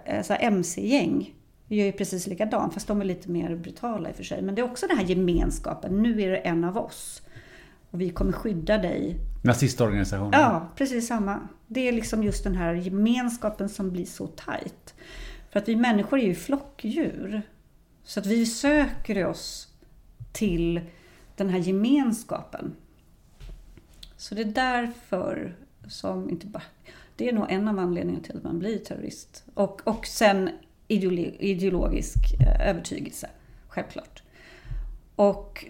alltså MC-gäng gör ju precis likadant, fast de är lite mer brutala i och för sig. Men det är också den här gemenskapen. Nu är det en av oss. Och vi kommer skydda dig. Nazistorganisationen. Ja, precis samma. Det är liksom just den här gemenskapen som blir så tajt. För att vi människor är ju flockdjur. Så att vi söker oss till den här gemenskapen. Så det är därför som, inte bara, det är nog en av anledningarna till att man blir terrorist. Och, och sen ideologisk eh, övertygelse, självklart. Och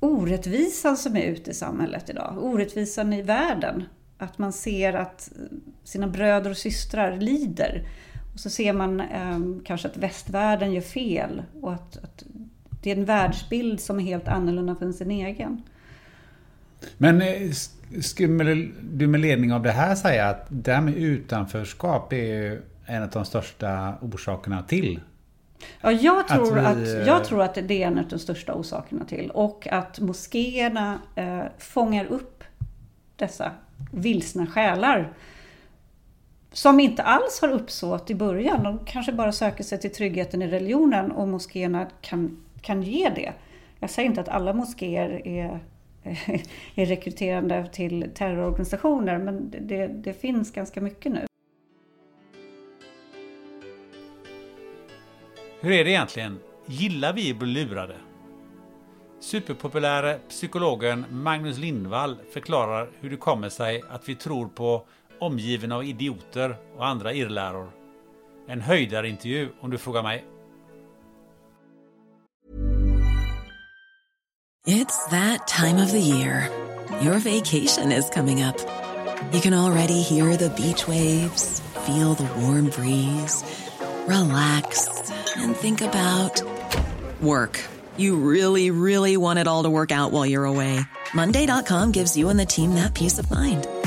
orättvisan som är ute i samhället idag, orättvisan i världen. Att man ser att sina bröder och systrar lider. Och så ser man eh, kanske att västvärlden gör fel och att, att det är en världsbild som är helt annorlunda från sin egen. Men eh, skulle du med ledning av det här säga att det här med utanförskap är en av de största orsakerna till Ja, jag tror Att att, vi, jag eh, tror att det är en av de största orsakerna till. Och att moskéerna eh, fångar upp dessa vilsna själar. Som inte alls har uppsåt i början. De kanske bara söker sig till tryggheten i religionen och moskéerna kan, kan ge det. Jag säger inte att alla moskéer är, är rekryterande till terrororganisationer men det, det finns ganska mycket nu. Hur är det egentligen? Gillar vi att bli lurade? Superpopuläre psykologen Magnus Lindvall förklarar hur det kommer sig att vi tror på omgiven av idioter och andra irrläror. En höjdarintervju om du frågar mig. It's that time of the year. Your vacation is coming up. You can already hear the beach waves, feel the warm breeze, relax, and think about work. You really, really want it all to work out while you're away. Monday.com gives you and the team that peace of mind.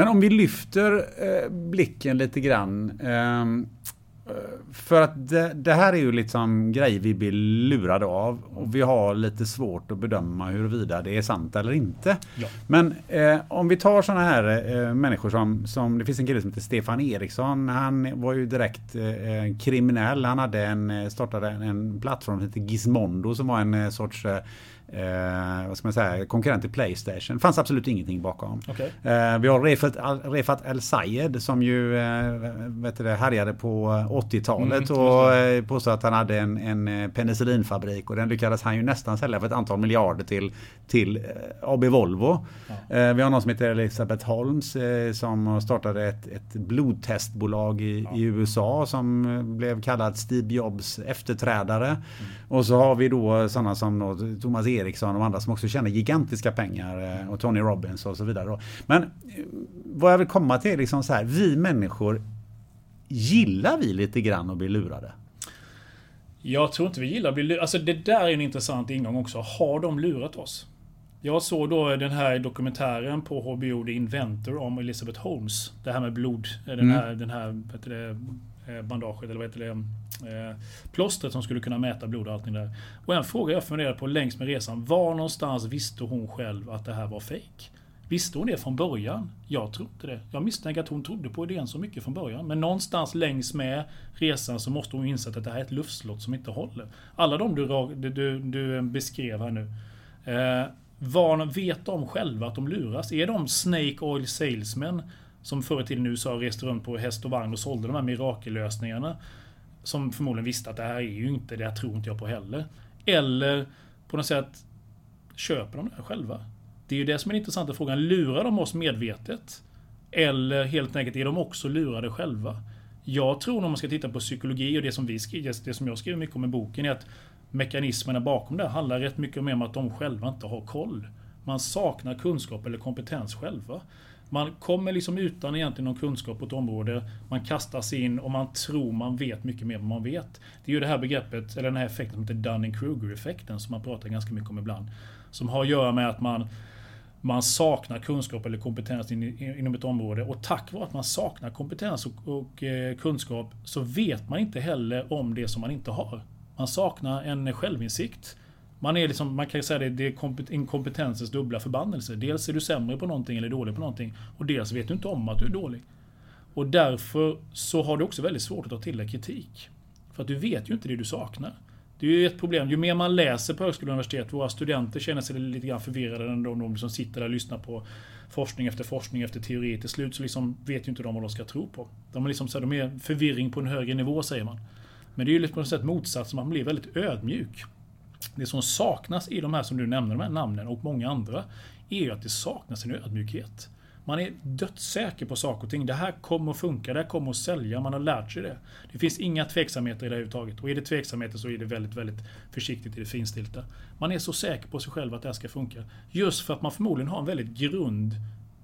Men om vi lyfter eh, blicken lite grann. Eh, För att det, det, här är ju liksom grejer vi blir lurade av. Och vi har lite svårt att bedöma huruvida det är sant eller inte. Ja. Men eh, om vi tar sådana här eh, människor som, som, det finns en kille som heter Stefan Eriksson. Han var ju direkt eh, kriminell. Han hade en, eh, startade en, en plattform som heter Gizmondo som var en sorts eh, eh, vad ska man säga, konkurrent till Playstation. Det fanns absolut ingenting bakom. Okay. Eh, vi har Refat, Refat El Sayed som ju eh, vet du, härjade på 80-talet mm, och eh, påstod att han hade en, en eh, penicillinfabrik och den lyckades han ju nästan sälja för ett antal miljarder till, till eh, AB Volvo. Ja. Eh, vi har någon som heter Elisabeth Holmes som startade ett, ett blodtestbolag i, ja. i, USA som blev kallad Steve Jobs efterträdare. Mm. Och så har vi då sådana som Thomas Eriksson Eriksson och andra som också tjänar gigantiska pengar eh, och Tony Robbins och så vidare. Men eh, vad jag vill komma till är liksom så här, vi människor gillar vi lite grann att bli lurade? Jag tror inte vi gillar att bli lurade. Alltså det där är en intressant ingång också. Har de lurat oss? Jag såg då den här dokumentären på HBO The Inventor om Elizabeth Holmes. Det här med blod. Den mm. här, den här det, Eh, Eh, bandaget, eller vad heter det? Eh, plåstret som skulle kunna mäta blod och allting där. Och en fråga jag funderade på längs med resan. Var någonstans visste hon själv att det här var fejk? Visste hon det från början? Jag tror inte det. Jag misstänker att hon trodde på idén så mycket från början. Men någonstans längs med resan så måste hon insett att det här är ett luftslott som inte håller. Alla de du, du, du beskrev här nu. Eh, var, vet de själva att de luras? Är de Snake Oil Salesmen som förr i tiden i USA reste runt på häst och vagn och sålde de här mirakellösningarna. Som förmodligen visste att det här är ju inte, det här tror inte jag på heller. Eller på något sätt köper de det här själva. Det är ju det som är den intressanta frågan. Lurar de oss medvetet? Eller helt enkelt är de också lurade själva? Jag tror om man ska titta på psykologi och det som, vi skriver, det som jag skriver mycket om i boken är att mekanismerna bakom det handlar rätt mycket om att de själva inte har koll. Man saknar kunskap eller kompetens själva. Man kommer liksom utan egentligen någon kunskap på ett område. Man kastas in och man tror man vet mycket mer än man vet. Det är ju det här begreppet, eller den här effekten som heter Dunning-Kruger-effekten som man pratar ganska mycket om ibland. Som har att göra med att man man saknar kunskap eller kompetens inom ett område och tack vare att man saknar kompetens och, och eh, kunskap så vet man inte heller om det som man inte har. Man saknar en självinsikt. Man, är liksom, man kan säga det, det är inkompetensens dubbla förbannelse. Dels är du sämre på någonting eller dålig på någonting. Och dels vet du inte om att du är dålig. Och därför så har du också väldigt svårt att ta till dig kritik. För att du vet ju inte det du saknar. Det är ju ett problem. Ju mer man läser på högskola och universitet, våra studenter känner sig lite grann förvirrade än de, de som sitter där och lyssnar på forskning efter forskning efter teori. Till slut så liksom vet ju inte de vad de ska tro på. De är, liksom så här, de är förvirring på en högre nivå, säger man. Men det är ju liksom på något sätt motsatsen, man blir väldigt ödmjuk. Det som saknas i de här som du nämner, de här namnen och många andra, är ju att det saknas en ödmjukhet. Man är dödssäker på saker och ting. Det här kommer att funka, det här kommer att sälja, man har lärt sig det. Det finns inga tveksamheter i det här överhuvudtaget. Och är det tveksamheter så är det väldigt, väldigt försiktigt i det finstilta. Man är så säker på sig själv att det här ska funka. Just för att man förmodligen har en väldigt grund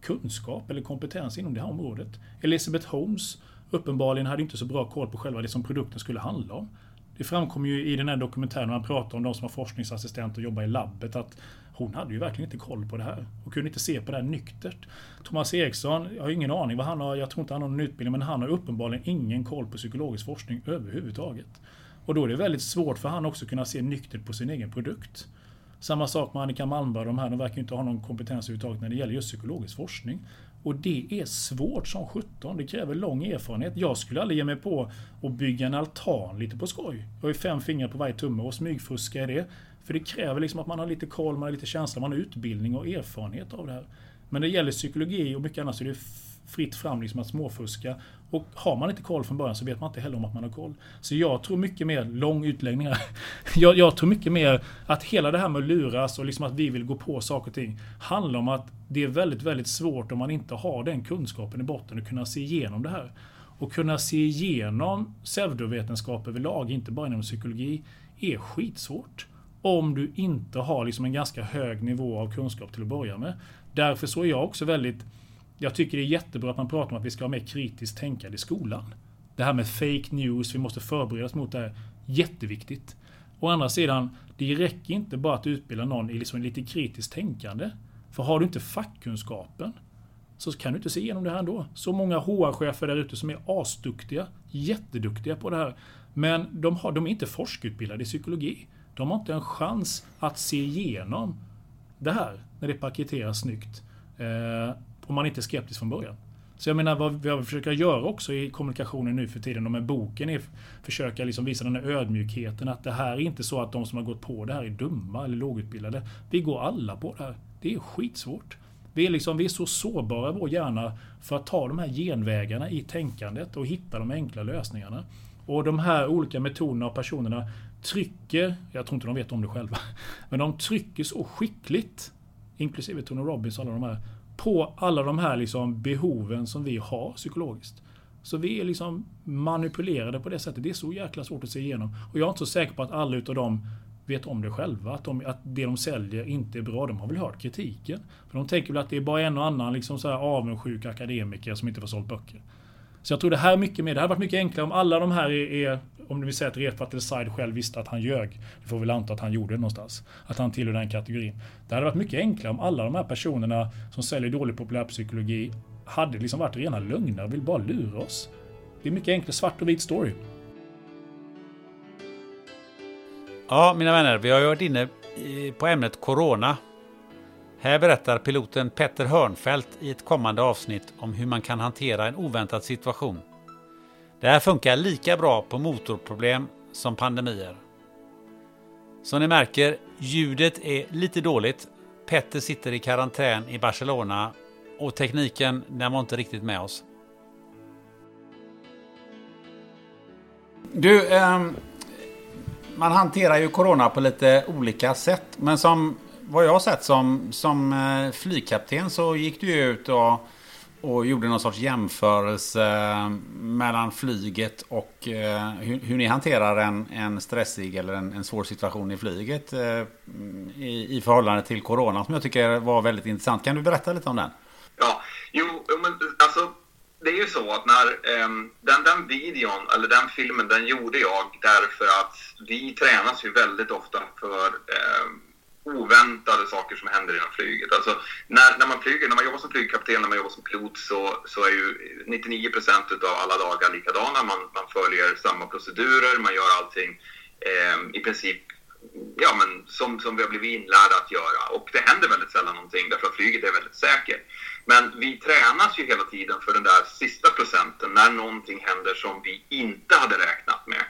kunskap eller kompetens inom det här området. Elizabeth Holmes uppenbarligen hade inte så bra koll på själva det som produkten skulle handla om. Det framkommer ju i den här dokumentären när man pratar om de som har forskningsassistent och jobbar i labbet att hon hade ju verkligen inte koll på det här Hon kunde inte se på det här nyktert. Thomas Eriksson, jag har ingen aning vad han har, jag tror inte han har någon utbildning, men han har uppenbarligen ingen koll på psykologisk forskning överhuvudtaget. Och då är det väldigt svårt för han också att kunna se nyktert på sin egen produkt. Samma sak med Annika Malmberg, de här, de verkar inte ha någon kompetens överhuvudtaget när det gäller just psykologisk forskning. Och det är svårt som 17. Det kräver lång erfarenhet. Jag skulle aldrig ge mig på att bygga en altan lite på skoj. Jag har ju fem fingrar på varje tumme och smygfuska i det. För det kräver liksom att man har lite koll, man har lite känsla, man har utbildning och erfarenhet av det här. Men när det gäller psykologi och mycket annat så är det fritt fram liksom att småfuska. Och har man inte koll från början så vet man inte heller om att man har koll. Så jag tror mycket mer, lång utläggning här. Jag, jag, tror mycket mer att hela det här med att luras och liksom att vi vill gå på saker och ting handlar om att det är väldigt, väldigt svårt om man inte har den kunskapen i botten att kunna se igenom det här. Och kunna se igenom pseudovetenskap överlag, inte bara inom psykologi, är skitsvårt. Om du inte har liksom en ganska hög nivå av kunskap till att börja med. Därför så är jag också väldigt jag tycker det är jättebra att man pratar om att vi ska ha mer kritiskt tänkande i skolan. Det här med fake news, vi måste förbereda oss mot det här. Jätteviktigt. Å andra sidan, det räcker inte bara att utbilda någon i liksom lite kritiskt tänkande. För har du inte fackkunskapen så kan du inte se igenom det här ändå. Så många HR-chefer där ute som är asduktiga, jätteduktiga på det här. Men de, har, de är inte forskutbildade i psykologi. De har inte en chans att se igenom det här när det paketeras snyggt. Eh, om man inte är skeptisk från början. Så jag menar vad vi försöker göra också i kommunikationen nu för tiden och med boken är försöka liksom visa den här ödmjukheten att det här är inte så att de som har gått på det här är dumma eller lågutbildade. Vi går alla på det här. Det är skitsvårt. Vi är, liksom, vi är så sårbara i vår hjärna för att ta de här genvägarna i tänkandet och hitta de enkla lösningarna. Och de här olika metoderna och personerna trycker, jag tror inte de vet om det själva, men de trycker så skickligt, inklusive Tony Robbins och alla de här, på alla de här liksom behoven som vi har psykologiskt. Så vi är liksom manipulerade på det sättet. Det är så jäkla svårt att se igenom. Och jag är inte så säker på att alla utav dem vet om det själva. Att, de, att det de säljer inte är bra. De har väl hört kritiken. För de tänker väl att det är bara en och annan liksom så här avundsjuk akademiker som inte får sålt böcker. Så jag tror det här är mycket mer. Det hade varit mycket enklare om alla de här är, är om du vill säga att Refat eller Said själv visste att han ljög. Det får vi väl anta att han gjorde det någonstans. Att han tillhör den kategorin. Det hade varit mycket enklare om alla de här personerna som säljer dålig populärpsykologi hade liksom varit rena lögner och vill bara lura oss. Det är mycket enklare svart och vit story. Ja, mina vänner, vi har ju varit inne på ämnet Corona. Här berättar piloten Petter Hörnfeldt i ett kommande avsnitt om hur man kan hantera en oväntad situation. Det här funkar lika bra på motorproblem som pandemier. Som ni märker, ljudet är lite dåligt. Petter sitter i karantän i Barcelona och tekniken den var inte riktigt med oss. Du, eh, man hanterar ju corona på lite olika sätt. Men som vad jag har sett som, som eh, flygkapten så gick du ut och, och gjorde någon sorts jämförelse mellan flyget och eh, hur, hur, ni hanterar en, en stressig eller en, en svår situation i flyget eh, i, i förhållande till corona som jag tycker var väldigt intressant. Kan du berätta lite om den? Ja, jo, men alltså det är ju så att när um, den, den videon, eller den filmen, den gjorde jag därför att vi tränas ju väldigt ofta för ehm, um, oväntade saker som händer inom flyget. Alltså, när, när man flyger, när man jobbar som flygkapten, när man jobbar som pilot så, så är ju 99 procent av alla dagar likadana. Man, man följer samma procedurer, man gör allting eh, i princip ja, men som, som vi har blivit inlärda att göra. Och det händer väldigt sällan någonting därför att flyget är väldigt säkert. Men vi tränas ju hela tiden för den där sista procenten när någonting händer som vi inte hade räknat med.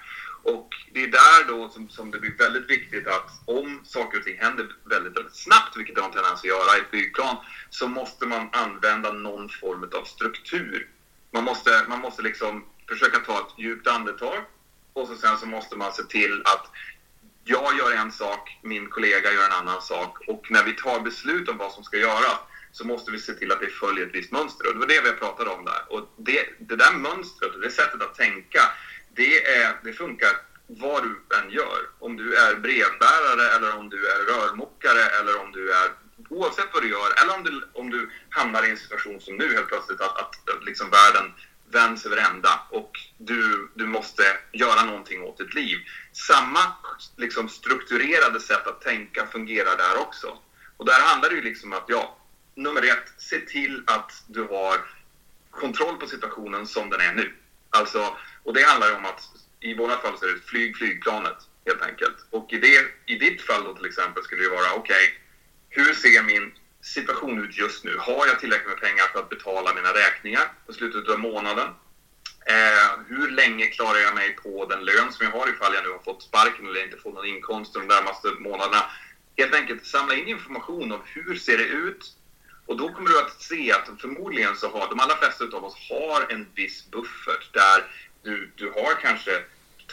Och det är där då som, som det blir väldigt viktigt att om saker och ting händer väldigt, väldigt snabbt, vilket det har en tendens att göra i ett flygplan, så måste man använda någon form av struktur. Man måste, man måste liksom försöka ta ett djupt andetag och så sen så måste man se till att jag gör en sak, min kollega gör en annan sak och när vi tar beslut om vad som ska göras så måste vi se till att det följer ett visst mönster. Och det var det vi pratade om där. Och det, det där mönstret och det sättet att tänka, det, är, det funkar vad du än gör. Om du är brevbärare eller om du är rörmokare eller om du är oavsett vad du gör eller om du, om du hamnar i en situation som nu helt plötsligt att, att, att liksom världen vänds över ända och du, du måste göra någonting åt ditt liv. Samma liksom, strukturerade sätt att tänka fungerar där också. Och där handlar det ju liksom att, ja, nummer ett, se till att du har kontroll på situationen som den är nu. Alltså, och det handlar om att i båda fall så är det flyg flygplanet helt enkelt. Och i, det, i ditt fall då till exempel skulle det vara okej, okay, hur ser min situation ut just nu? Har jag tillräckligt med pengar för att betala mina räkningar på slutet av månaden? Eh, hur länge klarar jag mig på den lön som jag har ifall jag nu har fått sparken eller inte får någon inkomst de närmaste månaderna? Helt enkelt samla in information om hur ser det ut? Och då kommer du att se att förmodligen så har de allra flesta av oss har en viss buffert där du, du har kanske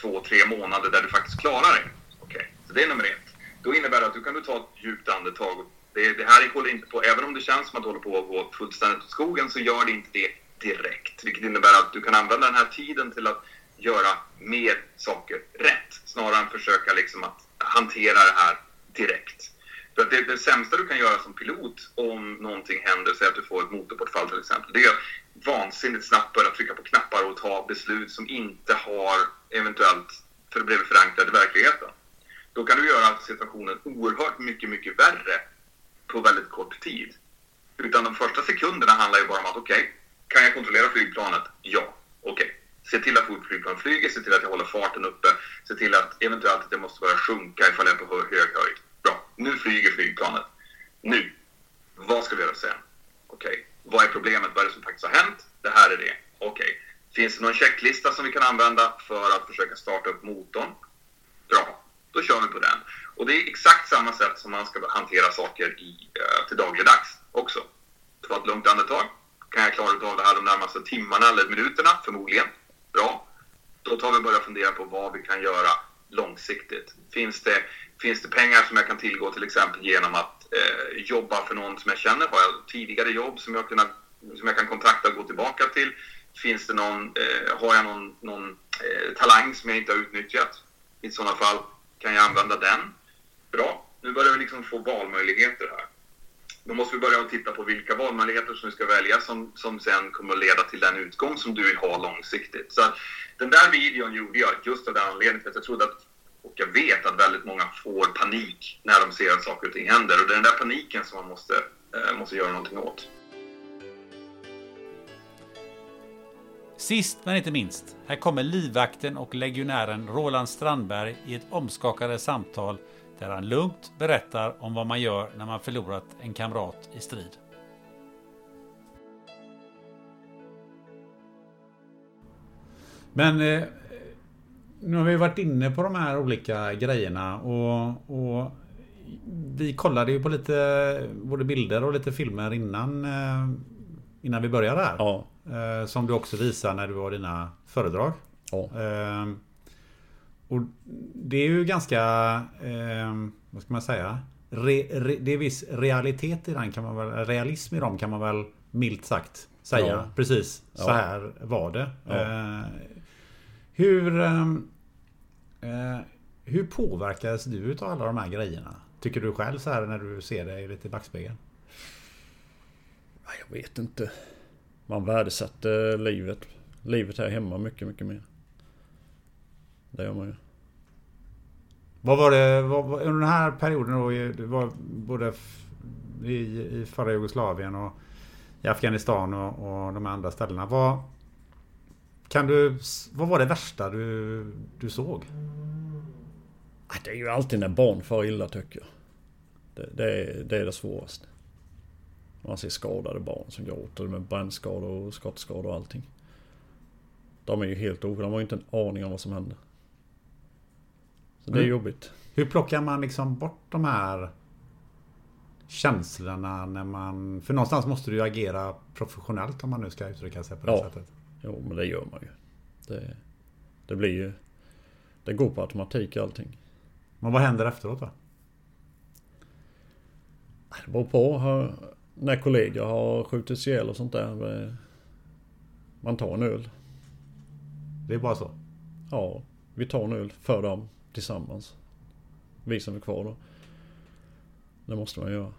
två, tre månader där du faktiskt klarar det. Okay. Så det är nummer ett. Då innebär det att du kan du ta ett djupt andetag. Det, det här håller inte på, även om det känns som att du håller på att gå fullständigt åt skogen så gör det inte det direkt. Vilket innebär att du kan använda den här tiden till att göra mer saker rätt. Snarare än försöka liksom att hantera det här direkt. För det, det sämsta du kan göra som pilot om någonting händer, säg att du får ett motorbortfall till exempel, det är att vansinnigt snabbt börja trycka på knappar och ta beslut som inte har eventuellt för det blev förankrade i verkligheten. Då kan du göra situationen oerhört mycket, mycket värre på väldigt kort tid. Utan de första sekunderna handlar ju bara om att okej, okay, kan jag kontrollera flygplanet? Ja, okej. Okay. Se till att flygplan flyger, se till att jag håller farten uppe, se till att eventuellt att jag måste börja sjunka ifall jag är på hög höjd. Bra, nu flyger flygplanet. Nu, vad ska vi göra sen? Okej, vad är problemet? Vad är det som faktiskt har hänt? Det här är det. Okej, finns det någon checklista som vi kan använda för att försöka starta upp motorn? Bra, då kör vi på den. Och det är exakt samma sätt som man ska hantera saker i, eh, till dagligdags också. Ta ett lugnt andetag. Kan jag klara av det här de närmaste timmarna eller minuterna? Förmodligen. Bra. Då tar vi och börjar fundera på vad vi kan göra långsiktigt. Finns det, finns det pengar som jag kan tillgå till exempel genom att eh, jobba för någon som jag känner? Har jag tidigare jobb som jag, kunnat, som jag kan kontakta och gå tillbaka till? Finns det någon, eh, har jag någon, någon eh, talang som jag inte har utnyttjat? I sådana fall kan jag använda den. Bra, nu börjar vi liksom få valmöjligheter här. Då måste vi börja att titta på vilka valmöjligheter som vi ska välja som, som sen kommer att leda till den utgång som du vill ha långsiktigt. Så att den där videon gjorde jag just av den anledningen för att jag trodde att, och jag vet att väldigt många får panik när de ser att saker och ting händer. Och det är den där paniken som man måste, eh, måste göra någonting åt. Sist men inte minst, här kommer livvakten och legionären Roland Strandberg i ett omskakande samtal där han lugnt berättar om vad man gör när man förlorat en kamrat i strid. Men eh, nu har vi varit inne på de här olika grejerna och, och vi kollade ju på lite både bilder och lite filmer innan, eh, innan vi började här. Ja. Eh, som du också visade när du var dina föredrag. Ja. Eh, och det är ju ganska, eh, vad ska man säga? Re, re, det är viss realitet i den kan man väl, realism i dem kan man väl milt sagt säga. Ja. Precis, så här var det. Ja. Eh, hur, ehm, eh, hur påverkades du utav alla de här grejerna? Tycker du själv så här när du ser dig lite i backspegeln? Jag vet inte. Man värdesätter livet. Livet här hemma mycket, mycket mer. Det gör man ju. Vad var det vad, vad, under den här perioden då? Det var både i, i förra Jugoslavien och i Afghanistan och, och de andra ställena. Vad, kan du, vad var det värsta du, du såg? Ah, Det är ju alltid när barn far illa tycker jag. Det, det, är, det är det svåraste. Man ser skadade barn som gråter med brännskador och skottskador och allting. De är ju helt o... De har ju inte en aning om vad som händer. Så det är Mm. jobbigt. Hur plockar man liksom bort de här känslorna när man... För någonstans måste du ju agera professionellt om man nu ska uttrycka sig på det Ja. sättet. Jo, men det gör man ju. Det, det blir ju... Det går på automatik allting. Men vad händer efteråt då? Det beror på. Har- När kollegor har skjutits ihjäl och sånt där. Man tar en öl. Det är bara så? Ja, vi tar en öl för dem tillsammans. Vi som är kvar då. Det måste man göra.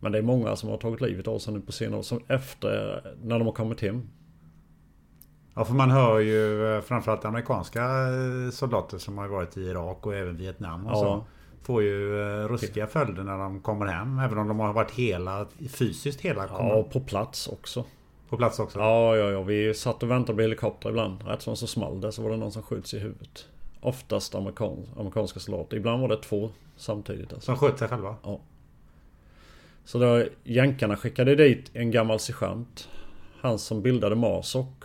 Men det är många som har tagit livet av sig nu på senare. Som efter, när de har kommit hem. Ja, för man hör ju eh, framförallt amerikanska eh, soldater som har varit i Irak och även Vietnam och Ja. så. Får ju eh, ruskiga följder när de kommer hem. Även om de har varit hela, fysiskt hela. Ja, och på plats också. På plats också? Ja, ja, ja. Vi satt och väntade på helikopter ibland. Rätt som så small det så var det någon som skjuts i huvudet. Oftast amerikan, amerikanska soldater. Ibland var det två samtidigt. Alltså. Som sköt sig själva? Ja. Så då jänkarna skickade dit en gammal sergeant. Han som bildade MASOK.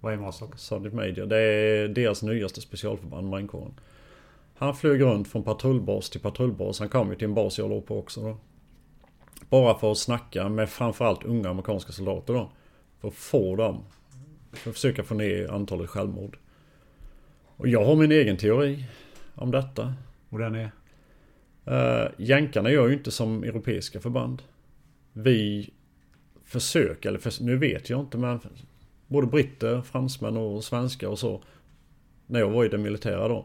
Vad är MASOK? Sergeant Major. Det är deras nyaste specialförband, marinkåren. Han flög runt från patrullbas till patrullbas. Han kom ju till en bas jag låg på också då. Bara för att snacka med framförallt unga amerikanska soldater då. För att få dem. För att försöka få ner antalet självmord. Och jag har min egen teori om detta. Och den är? Uh, jänkarna gör ju inte som europeiska förband. Vi försöker, eller förs- nu vet jag inte men både britter, fransmän och svenskar och så. När jag var i det militära då.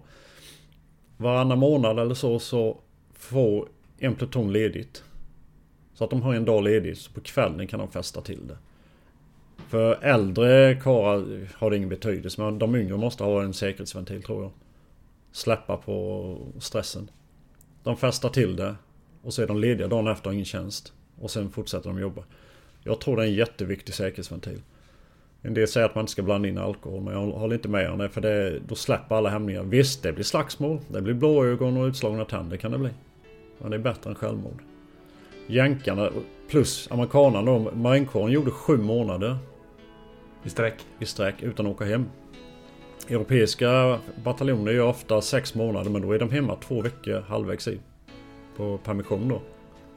Varannan månad eller så så får en pluton ledigt. Så att de har en dag ledigt, så på kvällen kan de fästa till det. För äldre karlar har det ingen betydelse men de yngre måste ha en säkerhetsventil tror jag. Släppa på stressen. De festar till det och så är de lediga dagen efter och har ingen tjänst. Och sen fortsätter de jobba. Jag tror det är en jätteviktig säkerhetsventil. En del säger att man inte ska blanda in alkohol men jag håller inte med om det för det, då släpper alla hämningar. Visst, det blir slagsmål. Det blir blåögon och utslagna tänder kan det bli. Men det är bättre än självmord. Jänkarna plus amerikanerna då. Marinkåren gjorde sju månader. I sträck? I sträck utan att åka hem. Europeiska bataljoner gör ofta sex månader men då är de hemma två veckor halvvägs i. På permission då.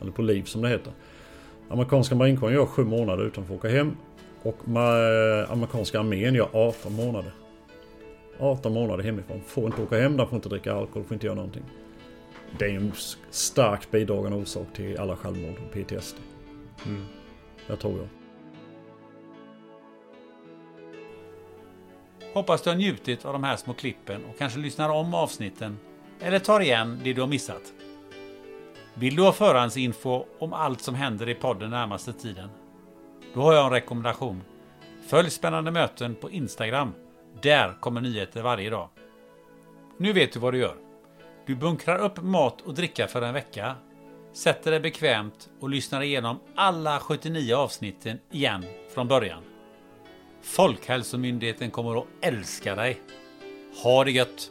Eller på liv som det heter. Amerikanska marinkåren gör sju månader utan att få åka hem. Och amerikanska armén gör 18 månader. 18 månader hemifrån. Får inte åka hem, de får inte dricka alkohol, får inte göra någonting. Det är en starkt bidragande orsak till alla självmord och PTSD. Mm. Det tror jag. Hoppas du har njutit av de här små klippen och kanske lyssnar om avsnitten eller tar igen det du har missat. Vill du ha förhandsinfo om allt som händer i podden närmaste tiden? Då har jag en rekommendation. Följ Spännande möten på Instagram. Där kommer nyheter varje dag. Nu vet du vad du gör. Du bunkrar upp mat och dricka för en vecka, sätter dig bekvämt och lyssnar igenom alla 79 avsnitten igen från början. Folkhälsomyndigheten kommer att älska dig. Ha det gött!